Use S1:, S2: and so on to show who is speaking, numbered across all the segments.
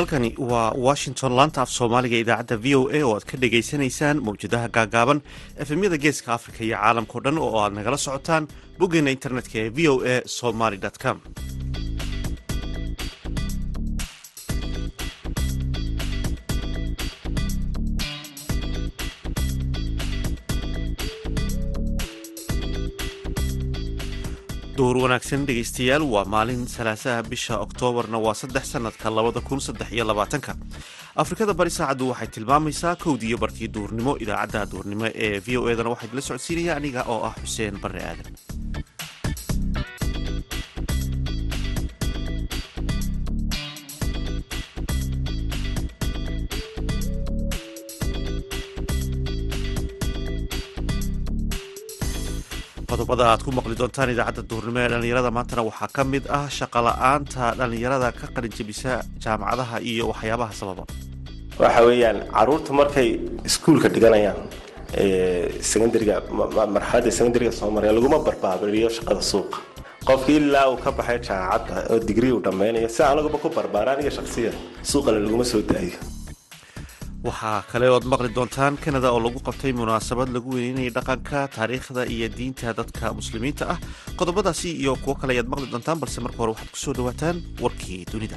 S1: halkani waa washington laanta af soomaaliga idaacadda v o a oo aad ka dhagaysanaysaan mawjadaha gaagaaban efemyada geeska afrika iyo caalamkao dhan oo aad nagala socotaan boggeena internetka ee v o a somaly com duhur wanaagsan dhegaystayaal waa maalin salaasaha bisha oktoobarna waa saddex sanadka labada kun saddex iyo labaatanka. Afrikada bari saacaddu waxay tilmaamaysaa kowdiiyo barkii duhurnimo idaacadda duhurnimo ee v o edana waxaa idila socodsiinaya aniga oo ah xuseen barre aadan qodobada aad ku maqli doontaan idaacadda duhurnimo ee dhallinyarada maantana waxaa ka mid ah shaqola'aanta dhallinyarada ka qalinjabisa jaamacadaha iyo waxyaabaha sababa.
S2: Waxa weeyaan carruurta markay iskuulka dhiganayaan secondariga marxaladda secondariga soomaaliya laguma barbaabariyo shaqada suuqa. Qofki ilaa uu ka baxay jaamacadda oo digrii uu dhammaynayo si anaguba ku barbaara aniga shaksiyan suuqale laguma soo daayo
S1: waxaa kale ood maqli doontaan kanada oo lagu qabtay munaasabad lagu weyneynayay dhaqanka taariikhda iyo diinta dadka muslimiinta ah. Qodobadaasi iyo kuwo kale ayaad maqli doontaan balse marka hore waxaad ku soo dhawaataan warkii dunida.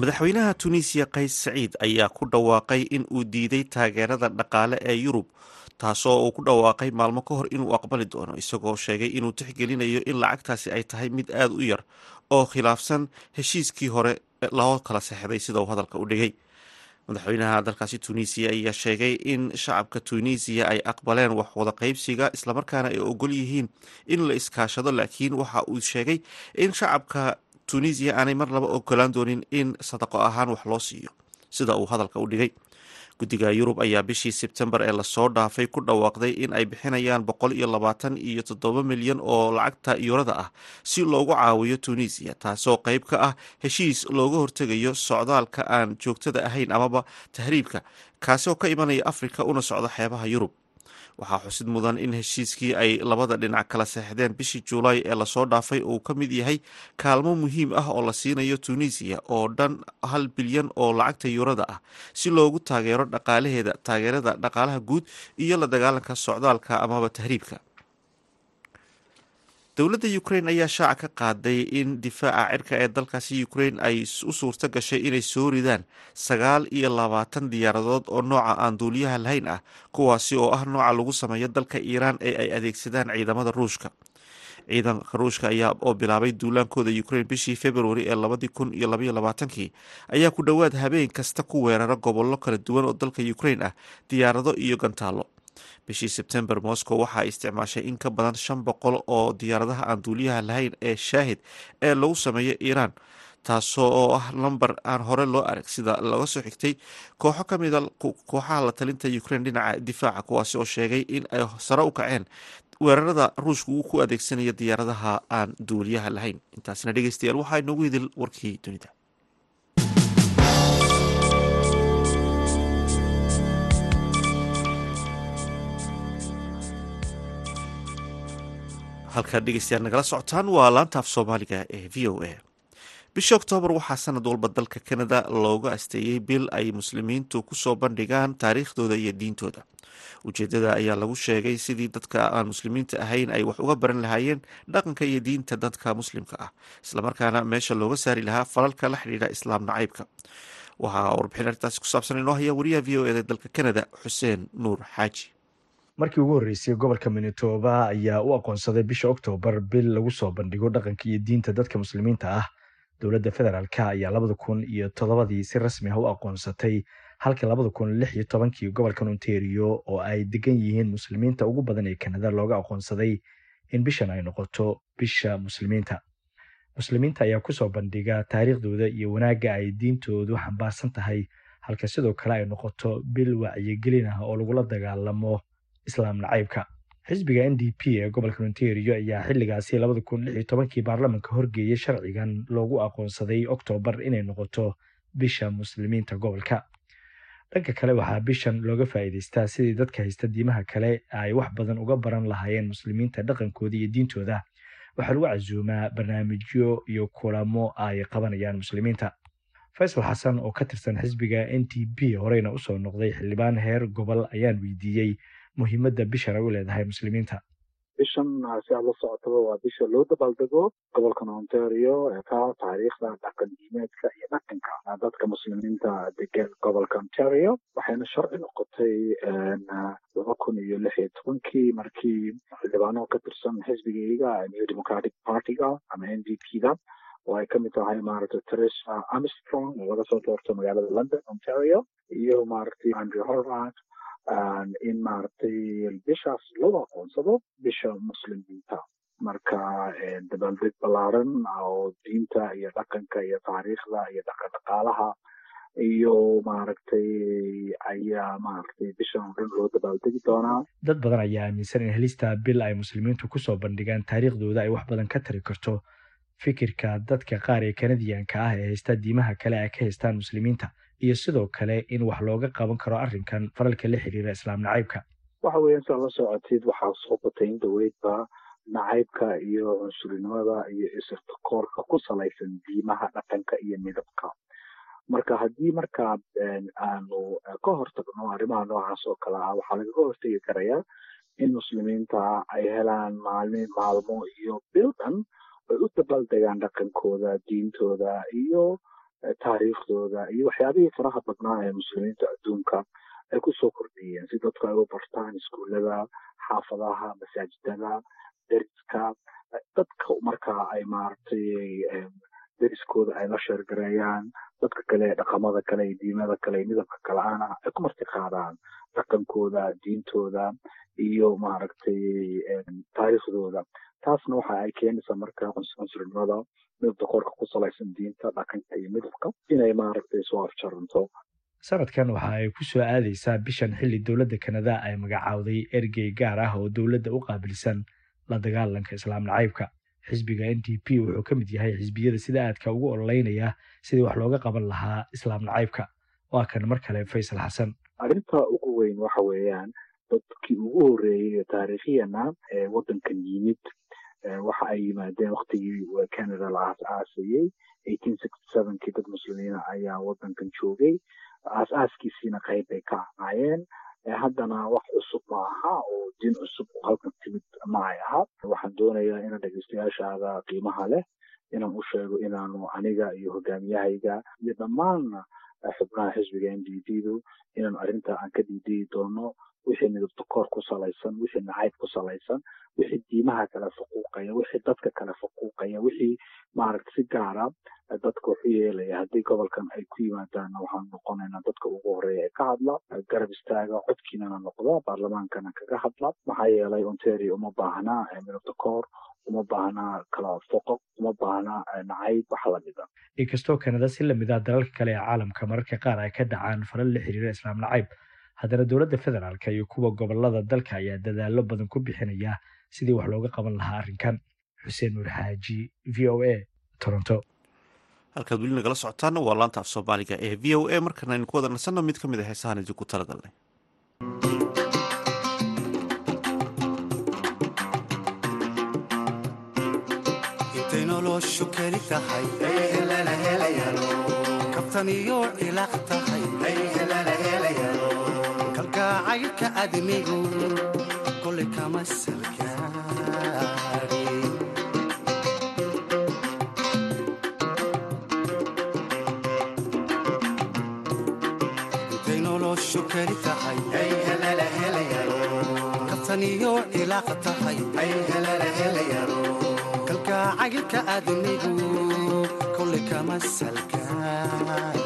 S1: Madaxweynaha tunisiya qays saciid ayaa ku dhawaaqay in uu diiday taageerada dhaqaale ee yurub taasoo uu ku dhawaaqay maalmo ka hor inuu aqbali doono isagoo sheegay inuu tixgelinayo in lacagtaasi ay tahay mid aada u yar oo khilaafsan heshiiskii hore loo kala sexday sida uu hadalka u dhigay. Madaxweynaha dalkaasi tunisiya ayaa sheegay in shacabka tunisiya ay aqbaleen wax wada qaybsiga islamarkaana ay ogol yihiin in la iskaashado laakiin waxa uu sheegay in shacabka tunisiya aanay mar laba ogolaan doonin in sadaqo ahaan wax loo siiyo sida uu hadalka u dhigay guddiga yurub ayaa bishii sebtembar ee la soo dhaafay ku dhawaaqday in ay bixinayaan boqol iyo labaatan iyo toddoba milyan oo lacagta yurada ah si loogu caawiyo tunisiya taasoo qayb ka ah heshiis looga hortegayo socdaalka aan joogtada ahayn amaba tahriibka kaasi oo ka imanaya afrika una socda xeebaha yurub waxaa xusid mudan in heshiiskii ay labada dhinac kala seexdeen bishii juulaay ee la soo dhaafay uu ka mid yahay kaalmo muhiim ah oo la siinayo tunisiya oo dhan hal bilyan oo lacagta yurada ah si loogu taageero dhaqaalaheeda taageerada dhaqaalaha guud iyo la dagaalanka socdaalka amaba tahriibka dowladda ukrain ayaa shaaca ka qaaday in difaaca cirka ee dalkaasi ukrain ay u suurto gashay inay soo ridaan sagaal iyo labaatan diyaaradood oo nooca aan duuliyaha lahayn ah kuwaasi oo ah nooca lagu sameeyo dalka iiraan ee ay adeegsadaan ciidamada ruushka. Ciidanka ruushka ayaa oo bilaabay duulaankooda ukrain bishii februari ee labadii kun iyo labaiyo labaatankii ayaa ku dhowaad habeen kasta ku weerara gobollo kala duwan oo dalka ukrain ah diyaarado iyo gantaallo bishii sebtembar moscow waxaa isticmaashay in ka badan shan boqol oo diyaaradaha aan duuliyaha lahayn ee shaahid ee lagu sameeyo iiraan taasoo oo ah lamber aan hore loo arag sida laga soo xigtay kooxo ka mida kooxaha la talinta ukrain dhinaca difaaca kuwaasi oo sheegay in ay sare u kaceen weerarada ruushka uu ku adeegsanaya diyaaradaha aan duuliyaha lahayn. Intaasina dhegeystayaal waxaa inoogu hidil warkii dunida halkaad dhegeystayaal nagala socotaan waa laanta af soomaaliga ee v o a. Bisha oktoobar waxaa sanad walba dalka kanada looga asteeyey bil ay muslimiintu ku soo bandhigaan taariikhdooda iyo diintooda. Ujeedada ayaa lagu sheegay sidii dadka aan muslimiinta ahayn ay wax uga baran lahaayeen dhaqanka iyo diinta dadka muslimka ah islamarkaana meesha looga saari lahaa falalka la xidhiidha islaam nacaybka. Waxaa warbixin arrintaasi ku saabsan inoo haya wariyaha v o eda dalka kanada xuseen nuur xaaji
S3: markii ugu horreysay gobolka minitoba ayaa u aqoonsaday bisha oktoobar bil lagu soo bandhigo dhaqanka iyo diinta dadka muslimiinta ah. Dowladda federaalk ayaa labada kun iyo toddobadii si rasmi ah u aqoonsatay halka labada kun lix iyo tobankii gobolkan ontario oo ay degan yihiin muslimiinta ugu badan ee kanada looga aqoonsaday in bishan ay noqoto bisha muslimiinta. Muslimiinta ayaa ku soo bandhiga taariikhdooda iyo wanaagga ay diintoodu xambaarsan tahay halka sidoo kale ay noqoto bil wacyigelin ah oo lagula dagaalamo islaam nacaybka xisbiga n d p ee gobolka ontario ayaa xilligaasi labada kun lix iyo tobankii baarlamanka horgeeyay sharcigan loogu aqoonsaday oktoobar inay noqoto bisha muslimiinta gobolka. Dhanka kale waxaa bishan looga faa'iidaystaa sidii dadka haysta diimaha kale ay wax badan uga baran lahaayeen muslimiinta dhaqankooda iyo diintooda. Waxaa lagu casuumaa barnaamijyo iyo kulamo ay qabanayaan muslimiinta. Faysal xasan oo ka tirsan xisbiga n t b horeyna u soo noqday xildhibaan heer gobol ayaan weydiiyey muhiimadda bishan ay u leedahay muslimiinta
S4: bishan si aad la socotaba waa bisha loo dabaaldego gobolkan ontario ee ka taariikhda dhaqan diimeedka iyo dhaqanka dadka muslimiinta degan gobolka ontario waxayna sharci noqotay laba kun iyo lix iyo tobankii markii xildhibaano ka tirsan xisbigayga new democratic partyga ama n d p da oo ay ka mid tahay maaragtay teresa armstrong oo laga soo doorto magaalada london ontario iyo maaragtay andrew horvat in maaragtay bishaas loo aqoonsado bisha muslimiinta marka dabaaldeg ballaaran oo diinta iyo dhaqanka iyo taariikhda iyo dhaqan dhaqaalaha iyo maaragtay ayaa maaragtay bishan oo dhan loo dabaaldegi doonaa
S3: dad badan ayaa aaminsan in helista bil ay muslimiintu ku soo bandhigaan taariikhdooda ay wax badan ka tari karto. Fikirka dadka qaar ee kanadiyanka ah ee haysta diimaha kale ay ka haystaan muslimiinta iyo sidoo kale in wax looga qaban karo arrinkan falalka la xiriira islaam nacaybka.
S4: Waxa weeyaan siaad la socotid waxaa soo batay in daweydba nacaybka iyo cunsurinimada iyo isirtakoorka ku salaysan diimaha dhaqanka iyo midabka. Marka haddii markaa aanu ka hortagno arrimaha noocaas oo kale ah waxaa lagaga hortegi karayaa in muslimiinta ay helaan maalmi maalmo iyo bil dhan ay u dabaaldegaan dhaqankooda diintooda iyo taariikhdooda iyo waxyaabihii faraha badnaa ee muslimiinta adduunka ay ku soo kordhiyeen si dadku ay u bartaan iskuullada xaafadaha masaajidada deriska dadka markaa ay maaragtay deriskooda ay la sheergareeyaan dadka kale dhaqamada kale iyo diimada kale iyo midabka kale ana ay ku marti qaadaan dhaqankooda diintooda iyo maaragtay taariikhdooda taasna waxa ay keenaysaa marka cunsurinimada midabta korka ku salaysan diinta dhaqanka iyo midabka inay maaragtay soo afjaranto.
S3: Sanadkan waxa ay ku soo aadaysaa bishan xilli dowladda kanada ay magacaawday ergey gaar ah oo dowladda u qaabilsan la dagaalanka islaam nacaybka xisbiga n d p wuxuu ka mid yahay xisbiyada sida aadka ugu ololeynaya sidii wax looga qaban lahaa islaam nacaybka waa kan mar kale faysal xasan
S4: arrinta ugu weyn waxa weeyaan dadkii ugu horreeyey taariikhiyana ee waddankan yimid waxa ay yimaadeen waktigii canada la aas-aasayey kii dad muslimiina ayaa waddankan joogay. Aas-aaskiisiina qayb bay ka ahaayeen. Haddana wax cusub ma aha oo diin cusub halkan timid ma ay aha waxaan doonayaa inaan dhegeystayaashaada qiimaha leh inaan u sheego inaanu aniga iyo hogaamiyahayga iyo dhammaan xubnaha xisbiga n d p du inaanu arrinta aan ka diidayi doono wixii koor ku salaysan wixii nacayb ku salaysan wixii diimaha kale faquuqaya wixii dadka kale faquuqaya wixii maaragta si gaara dadka waxu yeelaya. Haddii gobolkan ay ku yimaadaanna waxaanu noqonaynaa dadka ugu horreeya ee ka hadla garab istaaga codkiinana noqda baarlamaankana kaga hadla. Maxaa yeelay ontario uma baahnaa midabta koor uma baahnaa kala foqoq uma baahnaa nacayb wax lamida
S3: inkastoo kanada si la mid ah dalalka kale ee caalamka mararka qaar ay ka dhacaan falal la xiriira islaam nacayb haddana dowladda federaalka iyo kuwa gobollada dalka ayaa dadaallo badan ku bixinaya sidii wax looga qaban lahaa arrinkan. Xuseen nuur xaaji v o a toronto.
S1: Halkaad weli nagala socotaana waa laanta af soomaaliga ee v o a. Markana aynu ku wada nasanno mid ka mid a heesahan idinku talagalnay
S5: kalgacaylka admigu kole kama salgaarin intay noloshu keli tahay kabtan iyo cilaaq tahay kalgacaylka admigu kole kama salgaarin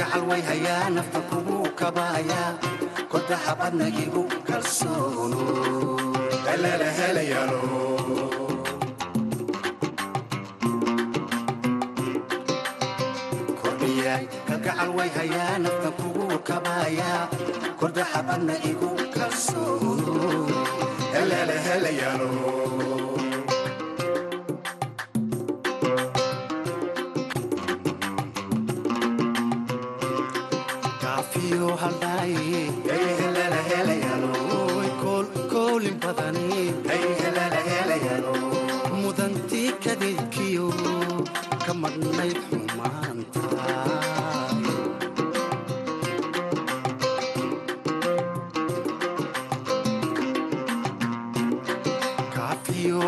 S5: kalgacal way hayaa nafta kugu kabaaya kodaha badna igu kalsoono kalgacal way hayaa nafta kugu kabaaya kodaha badna igu kalsoono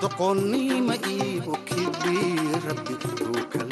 S5: doqonnima iyo kibi rabbi uu kale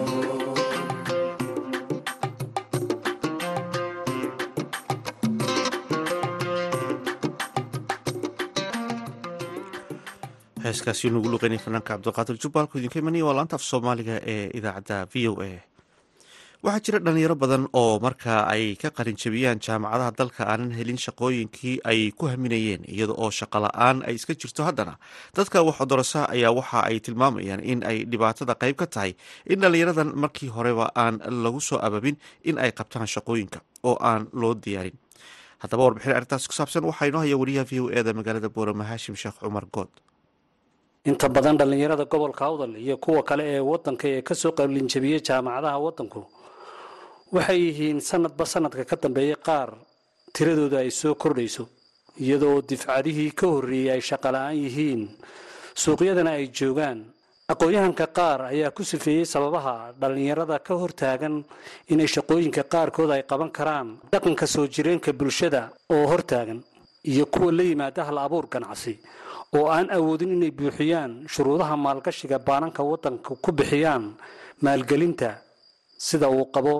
S1: heeskaasi nugu luqeynay fanaanka cabdiqaadir jubbaalku idinka imanaya waa laanta af soomaaliga ee idaacadda v o a. Waxaa jira dhalinyaro badan oo marka ay ka qalin jabiyaan jaamacadaha dalka aanan helin shaqooyinkii ay ku haminayeen iyada oo shaqo la'aan ay iska jirto. Haddana dadka waxodorasa ayaa waxa ay tilmaamayaan in ay dhibaatada qayb ka tahay in dhalinyaradan markii horeba aan lagu soo ababin in ay qabtaan shaqooyinka oo aan loo diyaarin. Haddaba warbixin arrintaas ku saabsan waxaa haya wariyaha v o eda magaalada boorama haashim sheekh cumar good
S6: inta badan dhallinyarada gobolka awdal iyo kuwa kale ee wadanka ee ka soo qalinjabiyey jaamacadaha wadanku waxay yihiin sanadba sanadka ka dambeeyay qaar tiradooda ay soo kordhayso iyadoo difcadihii ka horreeyey ay shaqala-aan yihiin. Suuqyadana ay joogaan. Aqoon-yahanka qaar ayaa ku sifeeyey sababaha dhallinyarada ka hortaagan inay shaqooyinka qaarkood ay qaban karaan dhaqanka soo jireenka bulshada oo hortaagan iyo kuwa la yimaada hal abuur ganacsi oo aan awoodin inay buuxiyaan shuruudaha maalgashiga baananka waddanka ku bixiyaan maalgelinta sida uu qabo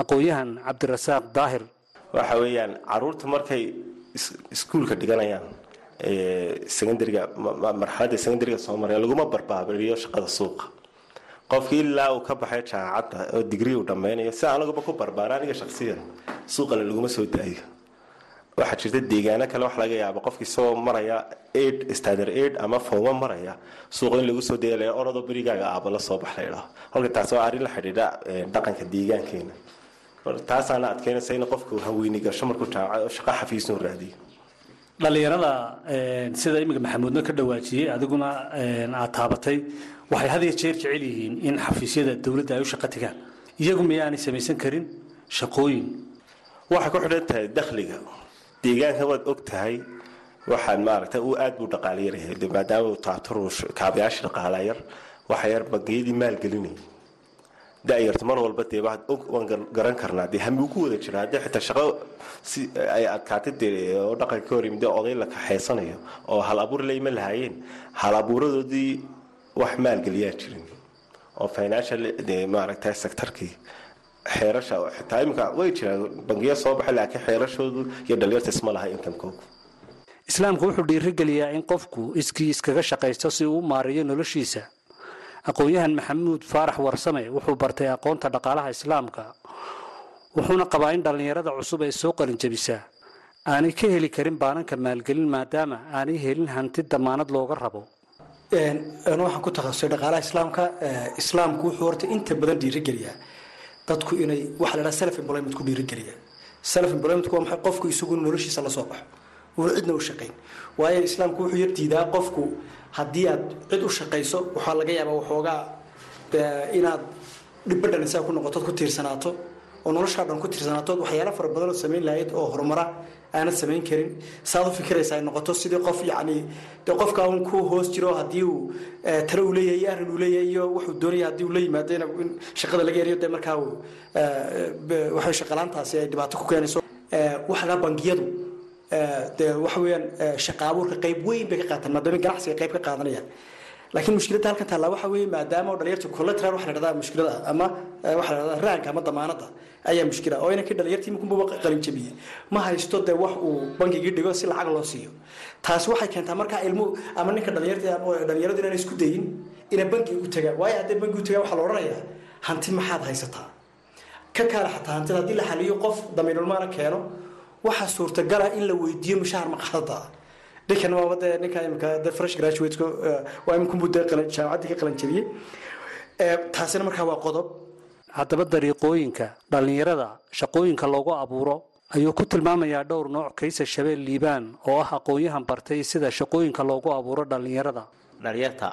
S6: aqoon-yahan cabdirasaaq daahir.
S2: Waxa weeyaan carruurta markay iskuulka dhiganayaan secondariga marxaladda secondariga soo maraya laguma barbaabiriyo shaqada suuqa. Qofkii ilaa uu ka baxay jaamacadda oo digrii uu dhammaynayo si anaguba ku barbaara aniga shaksiyan suuqana laguma soo daayo waxaa jirta deegaano kale wax laga yaaba qofkii isagoo maraya aid standard aid ama fooma maraya suuqa in lagu soo dayalaya orodoo berigaaga aaba la soo bax la idhaho halka taas waa arrin la xidhiidha dhaqanka deegaankeena taasaana adkeynaysa in qofku haweyni gasho markuu jaamacad oo shaqo xafiisnu raadiyo
S6: dhallinyarada sida iminka maxamuudna ka dhawaajiyey adiguna aad taabatay waxay had iyo jeer jecel yihiin in xafiisyada dowladda ay u shaqo tagaan. Iyagu miyaanay samaysan karin shaqooyin?
S2: Waxay ku xidhan tahay dakhliga deegaanka waad og tahay waxaan maaragta uu aad buu dhaqaala yaryahay de maadaama uu taabtaro kaabayaasha dhaqaala yar waxa yar bangiyadii maalgelinayay da-yarta mar walba dee waan garan karnaa. Dee hamuu ku wada jira haddii xitaa shaqo si ay adkaatay dee oo dhaqanka ka hor yimid oday la kaxaysanayo oo hal abuur la ima lahaayeen. Hal abuuradoodii wax maalgeliyaa jirin. Oo financial maaragtay sectorkii xeerasha xitaa iminka way jiraan bangiyo soo baxay laakiin xeerashoodu iyo dhalinyarta isma laha inkamkoogu
S6: islaamku wuxuu dhiirigeliyaa in qofku iskii iskaga shaqaysto si uu u maareeyo noloshiisa. Aqoon-yahan maxamuud faarax warsame wuxuu bartay aqoonta dhaqaalaha islaamka wuxuuna qabaa in dhallinyarada cusub ee soo qalinjabisaa aanay ka heli karin baananka maalgelin maadaama aanay helin hanti damaanad looga rabo.
S7: Waxaan ku takhasusay dhaqaalaha islaamka. Islaamku wuxuu horta inta badan dhiirigeliyaa dadku inay waxa la dhaha self employment ku dhiirigeliya self employment waa maxay? Qofku isagu noloshiisa la soo baxo. Uuna cidna u shaqayn waayo islaamku wuxuu yar diidaa qofku haddii aad cid u shaqayso waxaa laga yaabaa waxoogaa inaad dhibadhan isaga ku noqotood ku tiirsanaato oo noloshaa dhan ku tiirsanaatood waxyaala fara badan oo samayn lahayd oo horumara aanad samayn karin. Saad u fikiraysa ay noqoto sidii qof yacni dee qofka un ku hoos jiro haddii uu tale uu leeyahay iyo arrin uu leeyahay iyo wuxuu doonaya haddii uu la yimaado in shaqada laga eriyo dee markaa uu waxay shaqalaantaasi ay dhibaato ku keenayso. Waxa laga bangiyadu dee waxa weeyaan shaqa abuurka qayb weyn bay ka qaataan maadaama ganacsiga qayb ka qaadanayaan laakiin mushkiladda halkan taallaa waxa weeye maadaama dhalinyarta collateral waxa la dhahdaa mushkilada ama waxa la dhahdaa raanka ama damaanada ayaa mushkila. Oo inankii dhalinyartii iminkunba qalin jabiyey ma haysto dee wax uu bangigii dhigo si lacag loo siiyo. Taasi waxay keentaa markaa ilmu ama ninka dhalinyaradu inaan isku dayin inay bangiga u tagaan waayo haddii bangiga u tagaan waxaa la hanti maxaad haysataa? Ka kaale xataa hantida haddii la xaliyo qof damiinulmaana keeno waxaa suurtagala in la weydiiyo mushahar maqaadada ninkan waaba dee ninka imika de fresh graduate waa iminkunbuu dee jaamacaddii ka qalan jabiyey taasina markaa waa qodob
S6: haddaba dariiqooyinka dhallinyarada shaqooyinka loogu abuuro ayuu ku tilmaamayaa dhowr nooc kaysa shabeel liibaan oo ah aqoon-yahan bartay sida shaqooyinka loogu abuuro dhallinyarada.
S8: Dhalinyarta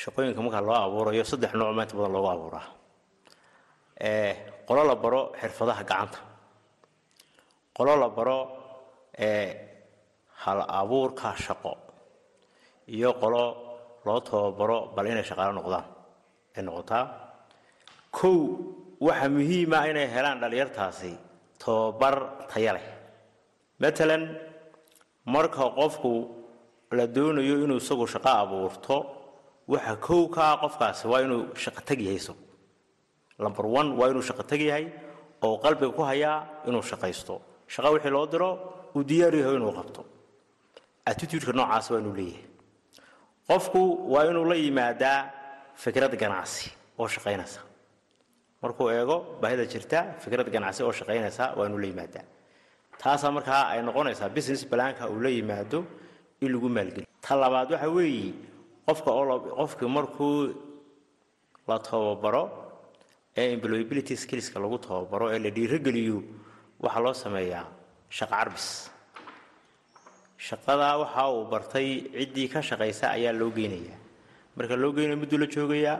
S8: shaqooyinka markaa loo abuurayo saddex nooc maanta badan loogu abuuraa qolo la baro xirfadaha gacanta. Qolo la baro hal abuurka shaqo. Iyo qolo loo tababaro bal inay shaqaalo noqdaan. Ay noqotaa kow waxa muhiima inay helaan dhalinyartaasi tababar taya leh. Matalan marka qofku la doonayo inuu isagu shaqo abuurto waxa kow ka ah qofkaasi waa inuu shaqo tag yahay isagu number one waa inuu shaqo tag yahay oo qalbiga ku hayaa inuu shaqaysto. Shaqo wixii loo diro uu diyaar yahay inuu qabto. Attitudeka noocaas waa inuu leeyahay. Qofku waa inuu la yimaadaa fikrad ganacsi oo shaqaynaysa markuu eego baahida jirta fikrad ganacsi oo shaqaynaysa waa inuu la yimaadaa. Taasaa markaa ay noqonaysaa business balaanka uu la yimaado in lagu maalgeliyo. Ta labaad waxa weeye qofka qofkii markuu la tababaro ee employability skillska lagu tababaro ee la dhiirogeliyo waxaa loo sameeyaa shaqo carbis. Shaqadaa waxa uu bartay ciddii ka shaqaysa ayaa loo geynayaa. Marka loo geynayo mudduu la joogayaa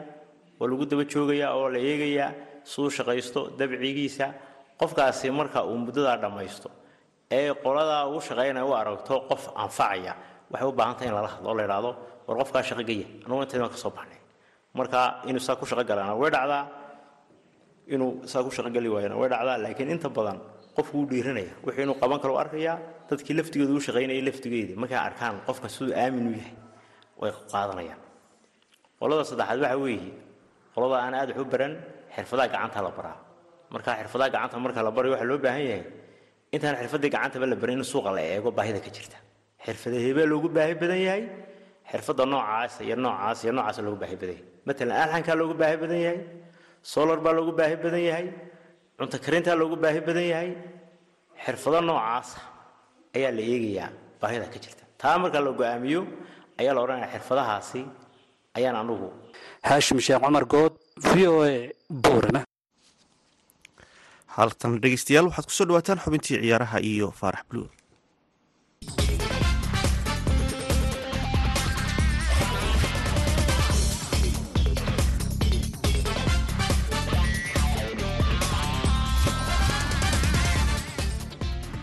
S8: waa lagu daba joogayaa oo la eegayaa siduu shaqaysto dabcigiisa qofkaasi marka uu muddadaa dhammaysto ee qoladaa uu shaqaynaya u aragto qof anfacaya waxay u baahan tahay in lala hadlo la idhaahdo war qofkaa shaqo geya anugu intayd baan ka soo baxnay. Marka inuu saa ku shaqo galana way dhacdaa inuu saa ku shaqo gali waayana way dhacdaa laakiin inta badan qofku wuu dhiiranaya wixii inuu qaban karo arkayaa dadkii laftigooda u shaqaynayay laftigeedii markay arkaan qofka siduu aamin yahay way qaadanayaan. Qolada saddexaad waxa weeye qolada aan aad wax u baran xirfadaha gacanta la baraa. Marka xirfadaha gacanta marka la barayo waxaa loo baahan yahay intaan xirfadii gacantaba la barin in suuqa la eego baahida ka jirta. Xirfada loogu baahi badan yahay xirfadda noocaas iyo noocaas iyo noocaas loogu baahi badan yahay. Matalan alxankaa loogu baahi badan yahay solar baa loogu baahi badan yahay cunto karintaa loogu baahi badan yahay. Xirfado noocaasa ayaa la eegayaa baahida ka jirta. Taa marka la go'aamiyo ayaa la odhanaya xirfadahaasi ayaan anugu.
S6: Haashim sheekh cumar good v o a boorama
S1: halkan dhegeystayaal waxaad ku soo dhawaataan xubintii ciyaaraha iyo faarax buluur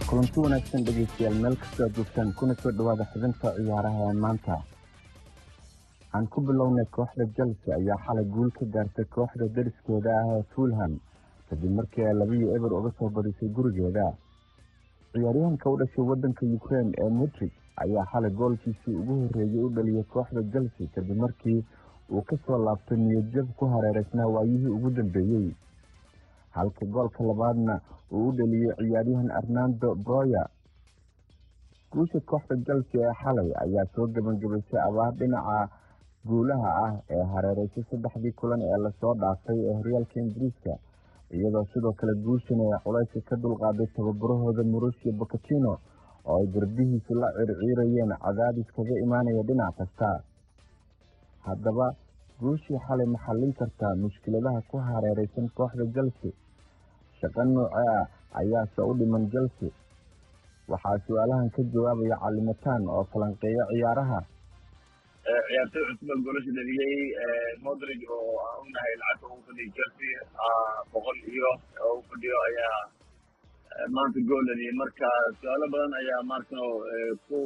S9: kulanti wanaagsan dhegeystayaal meel kastoo aad joogtaan kuna soo dhowaada xubinta ciyaaraha ee maanta aan ku bilownay kooxda chelsea ayaa xalay guul ka gaartay kooxda dariskeeda ah ee fulham kadib markii ay labiyo eber uga soo badisay gurigeeda. Ciyaaryahanka u dhashay waddanka ukraine ee mudrig ayaa xalay goolkiisii ugu horreeyey u dhaliyay kooxda chelsea kadib markii uu ka soo laabtay niyadjab ku hareereysnaa waayihii ugu dambeeyey halka goolka labaadna uu u dheliyey ciyaaryahan arnando broya. Guusha kooxda chelsea ee xalay ayaa soo gebangebaysay abaar dhinaca guulaha ah ee hareereysay saddexdii kulan ee la soo dhaafay ee horyaalka ingiriiska iyadoo sidoo kale guushan ay culayska ka dulqaaday tababarahooda mauricio bocatino oo ay garbihiisu la circiirayeen cadaadis kaga imaanaya dhinac kasta. Haddaba guushii xalay ma xallin kartaa mushkiladaha ku hareereysan kooxda chelsea? Shaqo nooce ah ayaase u dhiman chelsea. Waxaa su'aalahan ka jawaabaya calimataan oo falanqeeya ciyaaraha
S10: ciyaartoy cusba golasha dhaliyey modrig oo aan u nahay lacagta ugu fadhiya chelsea boqol iyo u fadhiyo ayaa maanta gool dhaliyey marka su'aalo badan ayaa maarta ku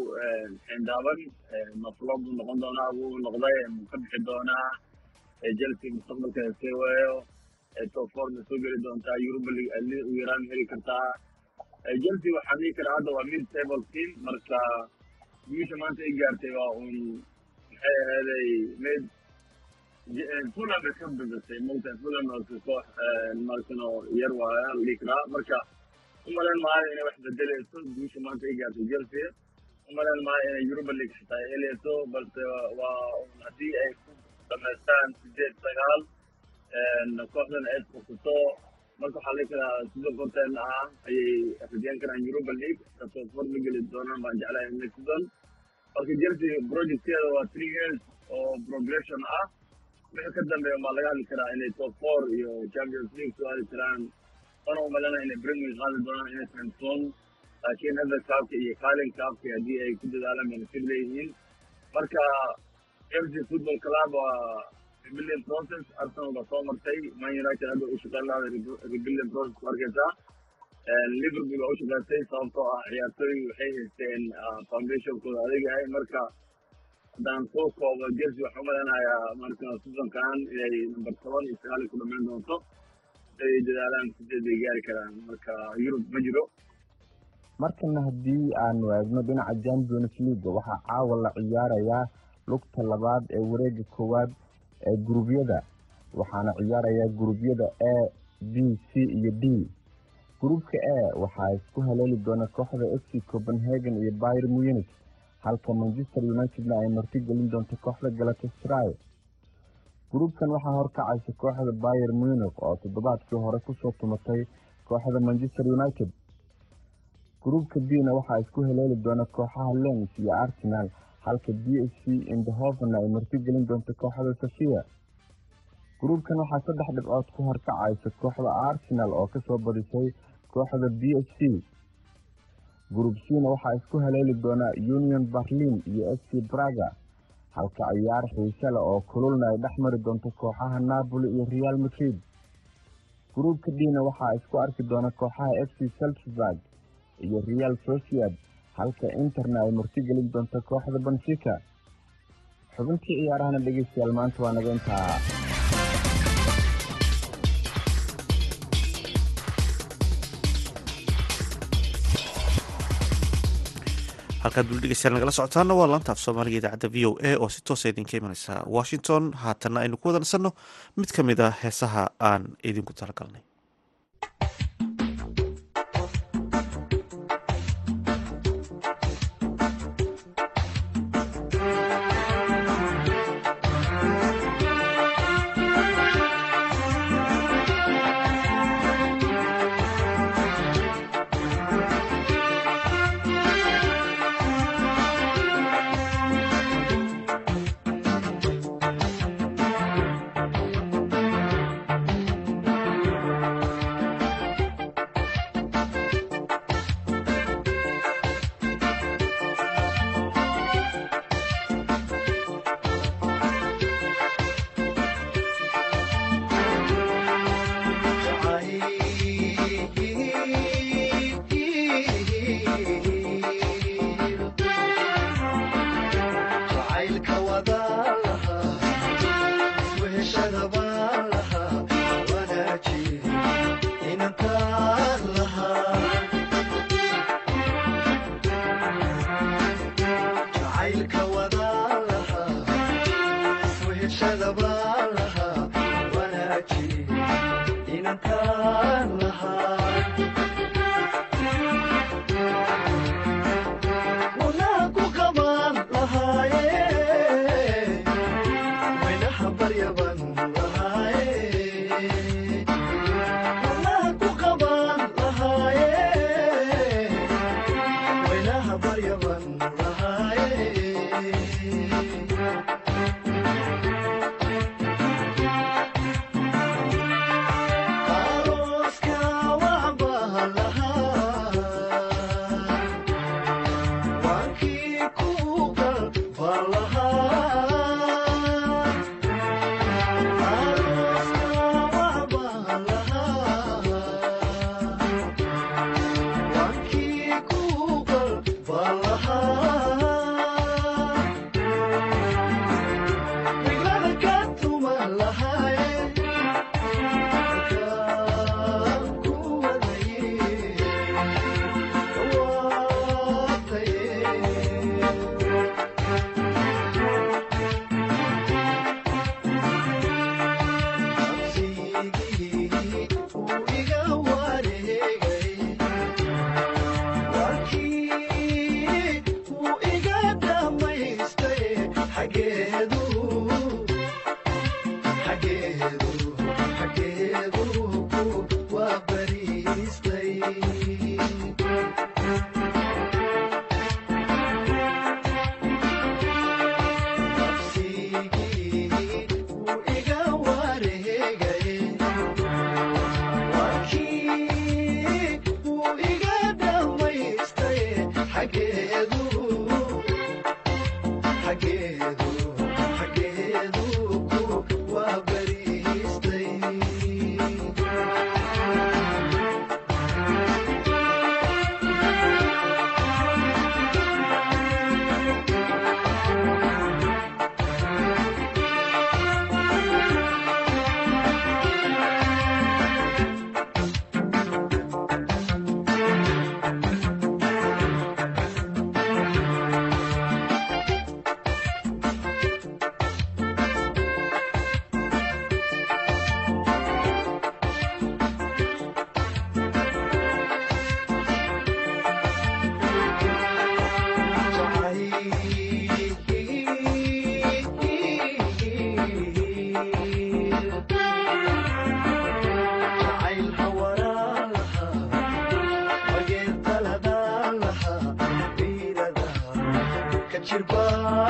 S10: xindaaban mafloob buu noqon doonaa wuu noqday mu ka bixi doonaa chelsea mustaqbalkeeda see waayo top four ma soo geli doontaa europa league u yaraan heli kartaa chelsea waxaan dhihi karaa hadda waa mid table team marka guusha maanta ay gaartay waa un maxay aheeday mid fulham bay ka badasay mogta fulham oo koox markan oo yar waaya la dhihi karaa marka umalayn maayo inay wax bedeleyso guusha maanta ay gaartay chelsea umalayn maayo inay europa league xitaa ay heleyso balse waa haddii ay ku dhamaystaan sideed sagaal kooxdan ay fursato marka waxaa dhihi karaa sidoo korteena ah ayay rajeyn karaan europa league ka soo for ma geli doonaan baan jeclahay next season marka chelsea projectkeeda waa three years oo progression ah wixii ka dambeeya baa laga hadli karaa inay top four iyo champions league soo aadi karaan wana umalana inay premier qaadi doonaan inay sanson laakiin hadda kaabka iyo kaalin kaabka haddii ay ku dadaalaan nasib leeyihiin marka chelsea football club waa rebuilding process arsenal baa soo martay man united hadda u lahada rebuilding process ku arkaysaa liverpool waa u shaqeysay sababtoo ah ciyaartooy waxay haysteen foundationkooda adag yahay marka haddaan soo koobo chelsea waxaa umaleynayaa marka seasonkan inay number toban iyo sagaal ku dhamayn doonto ay dadaalaan sideed bay gaari karaan marka yurub ma jiro.
S9: Markana haddii aanu eegno dhinaca champions league waxaa caawa la ciyaarayaa lugta labaad ee wareega koowaad ee gurubyada waxaana ciyaarayaa gurubyada a b c iyo d gruubka a waxaa isku haleeli doona kooxda f c copenhagen iyo byr munich halka manchester unitedna ay martigelin doonto kooxda galatastray gruubkan waxaa horkacaysa kooxda byr munich oo toddobaadkii hore ku soo tumatay kooxda manchester united. Gruubka b na waxaa isku haleeli doona kooxaha lens iyo arsenal halka b s c indhovenna ay martigelin doonto kooxda sofia. Gruubkan waxaa saddex dhibcood ku horkacaysa kooxda arsenal oo ka soo badisay kooxda b s c gruub c waxaa isku haleeli doona union berlin iyo f c braga halka ciyaar xiise leh oo kululna ay dhex mari doonto kooxaha napoli iyo real madrid. Gruubka d na waxaa isku arki doona kooxaha f c salzburg iyo real sociad halka interna ay martigelin doonto kooxda benfica. Xubintii ciyaarahana dhegeystayaal maanta waa naga
S1: halkaad wuli dhegeystayaal nagala socotaana waa laanta af soomaaliga idaacadda v o a oo si toosa idinka imaneysa washington. Haatanna aynu ku wada nasanno mid ka mid a heesaha aan idinku talagalnay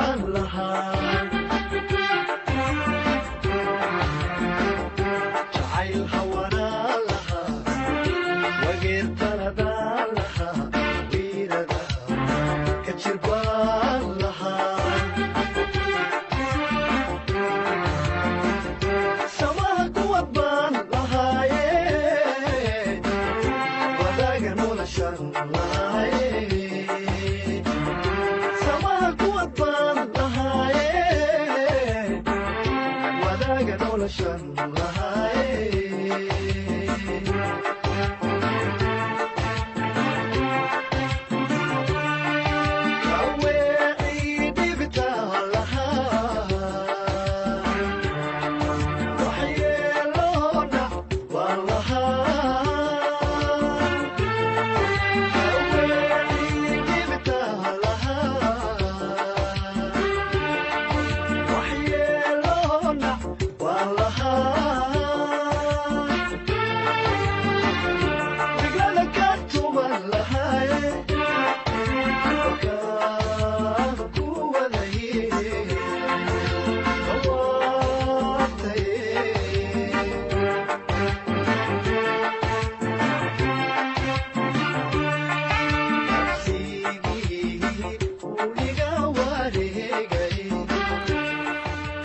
S11: jeclaan lahaa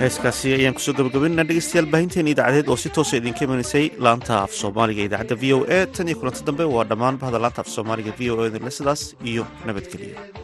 S1: heeskaasi ayaan ku soo gabagabana dhegeystayaal baahinteena idaacadeed oo si toosa ah idinka imanaysay laanta af soomaaliga. Idaacadda v o a tan iyo kulanta dambe waa dhammaan bahda laanta af soomaaliga. V o e sidaas iyo nabadgeliyo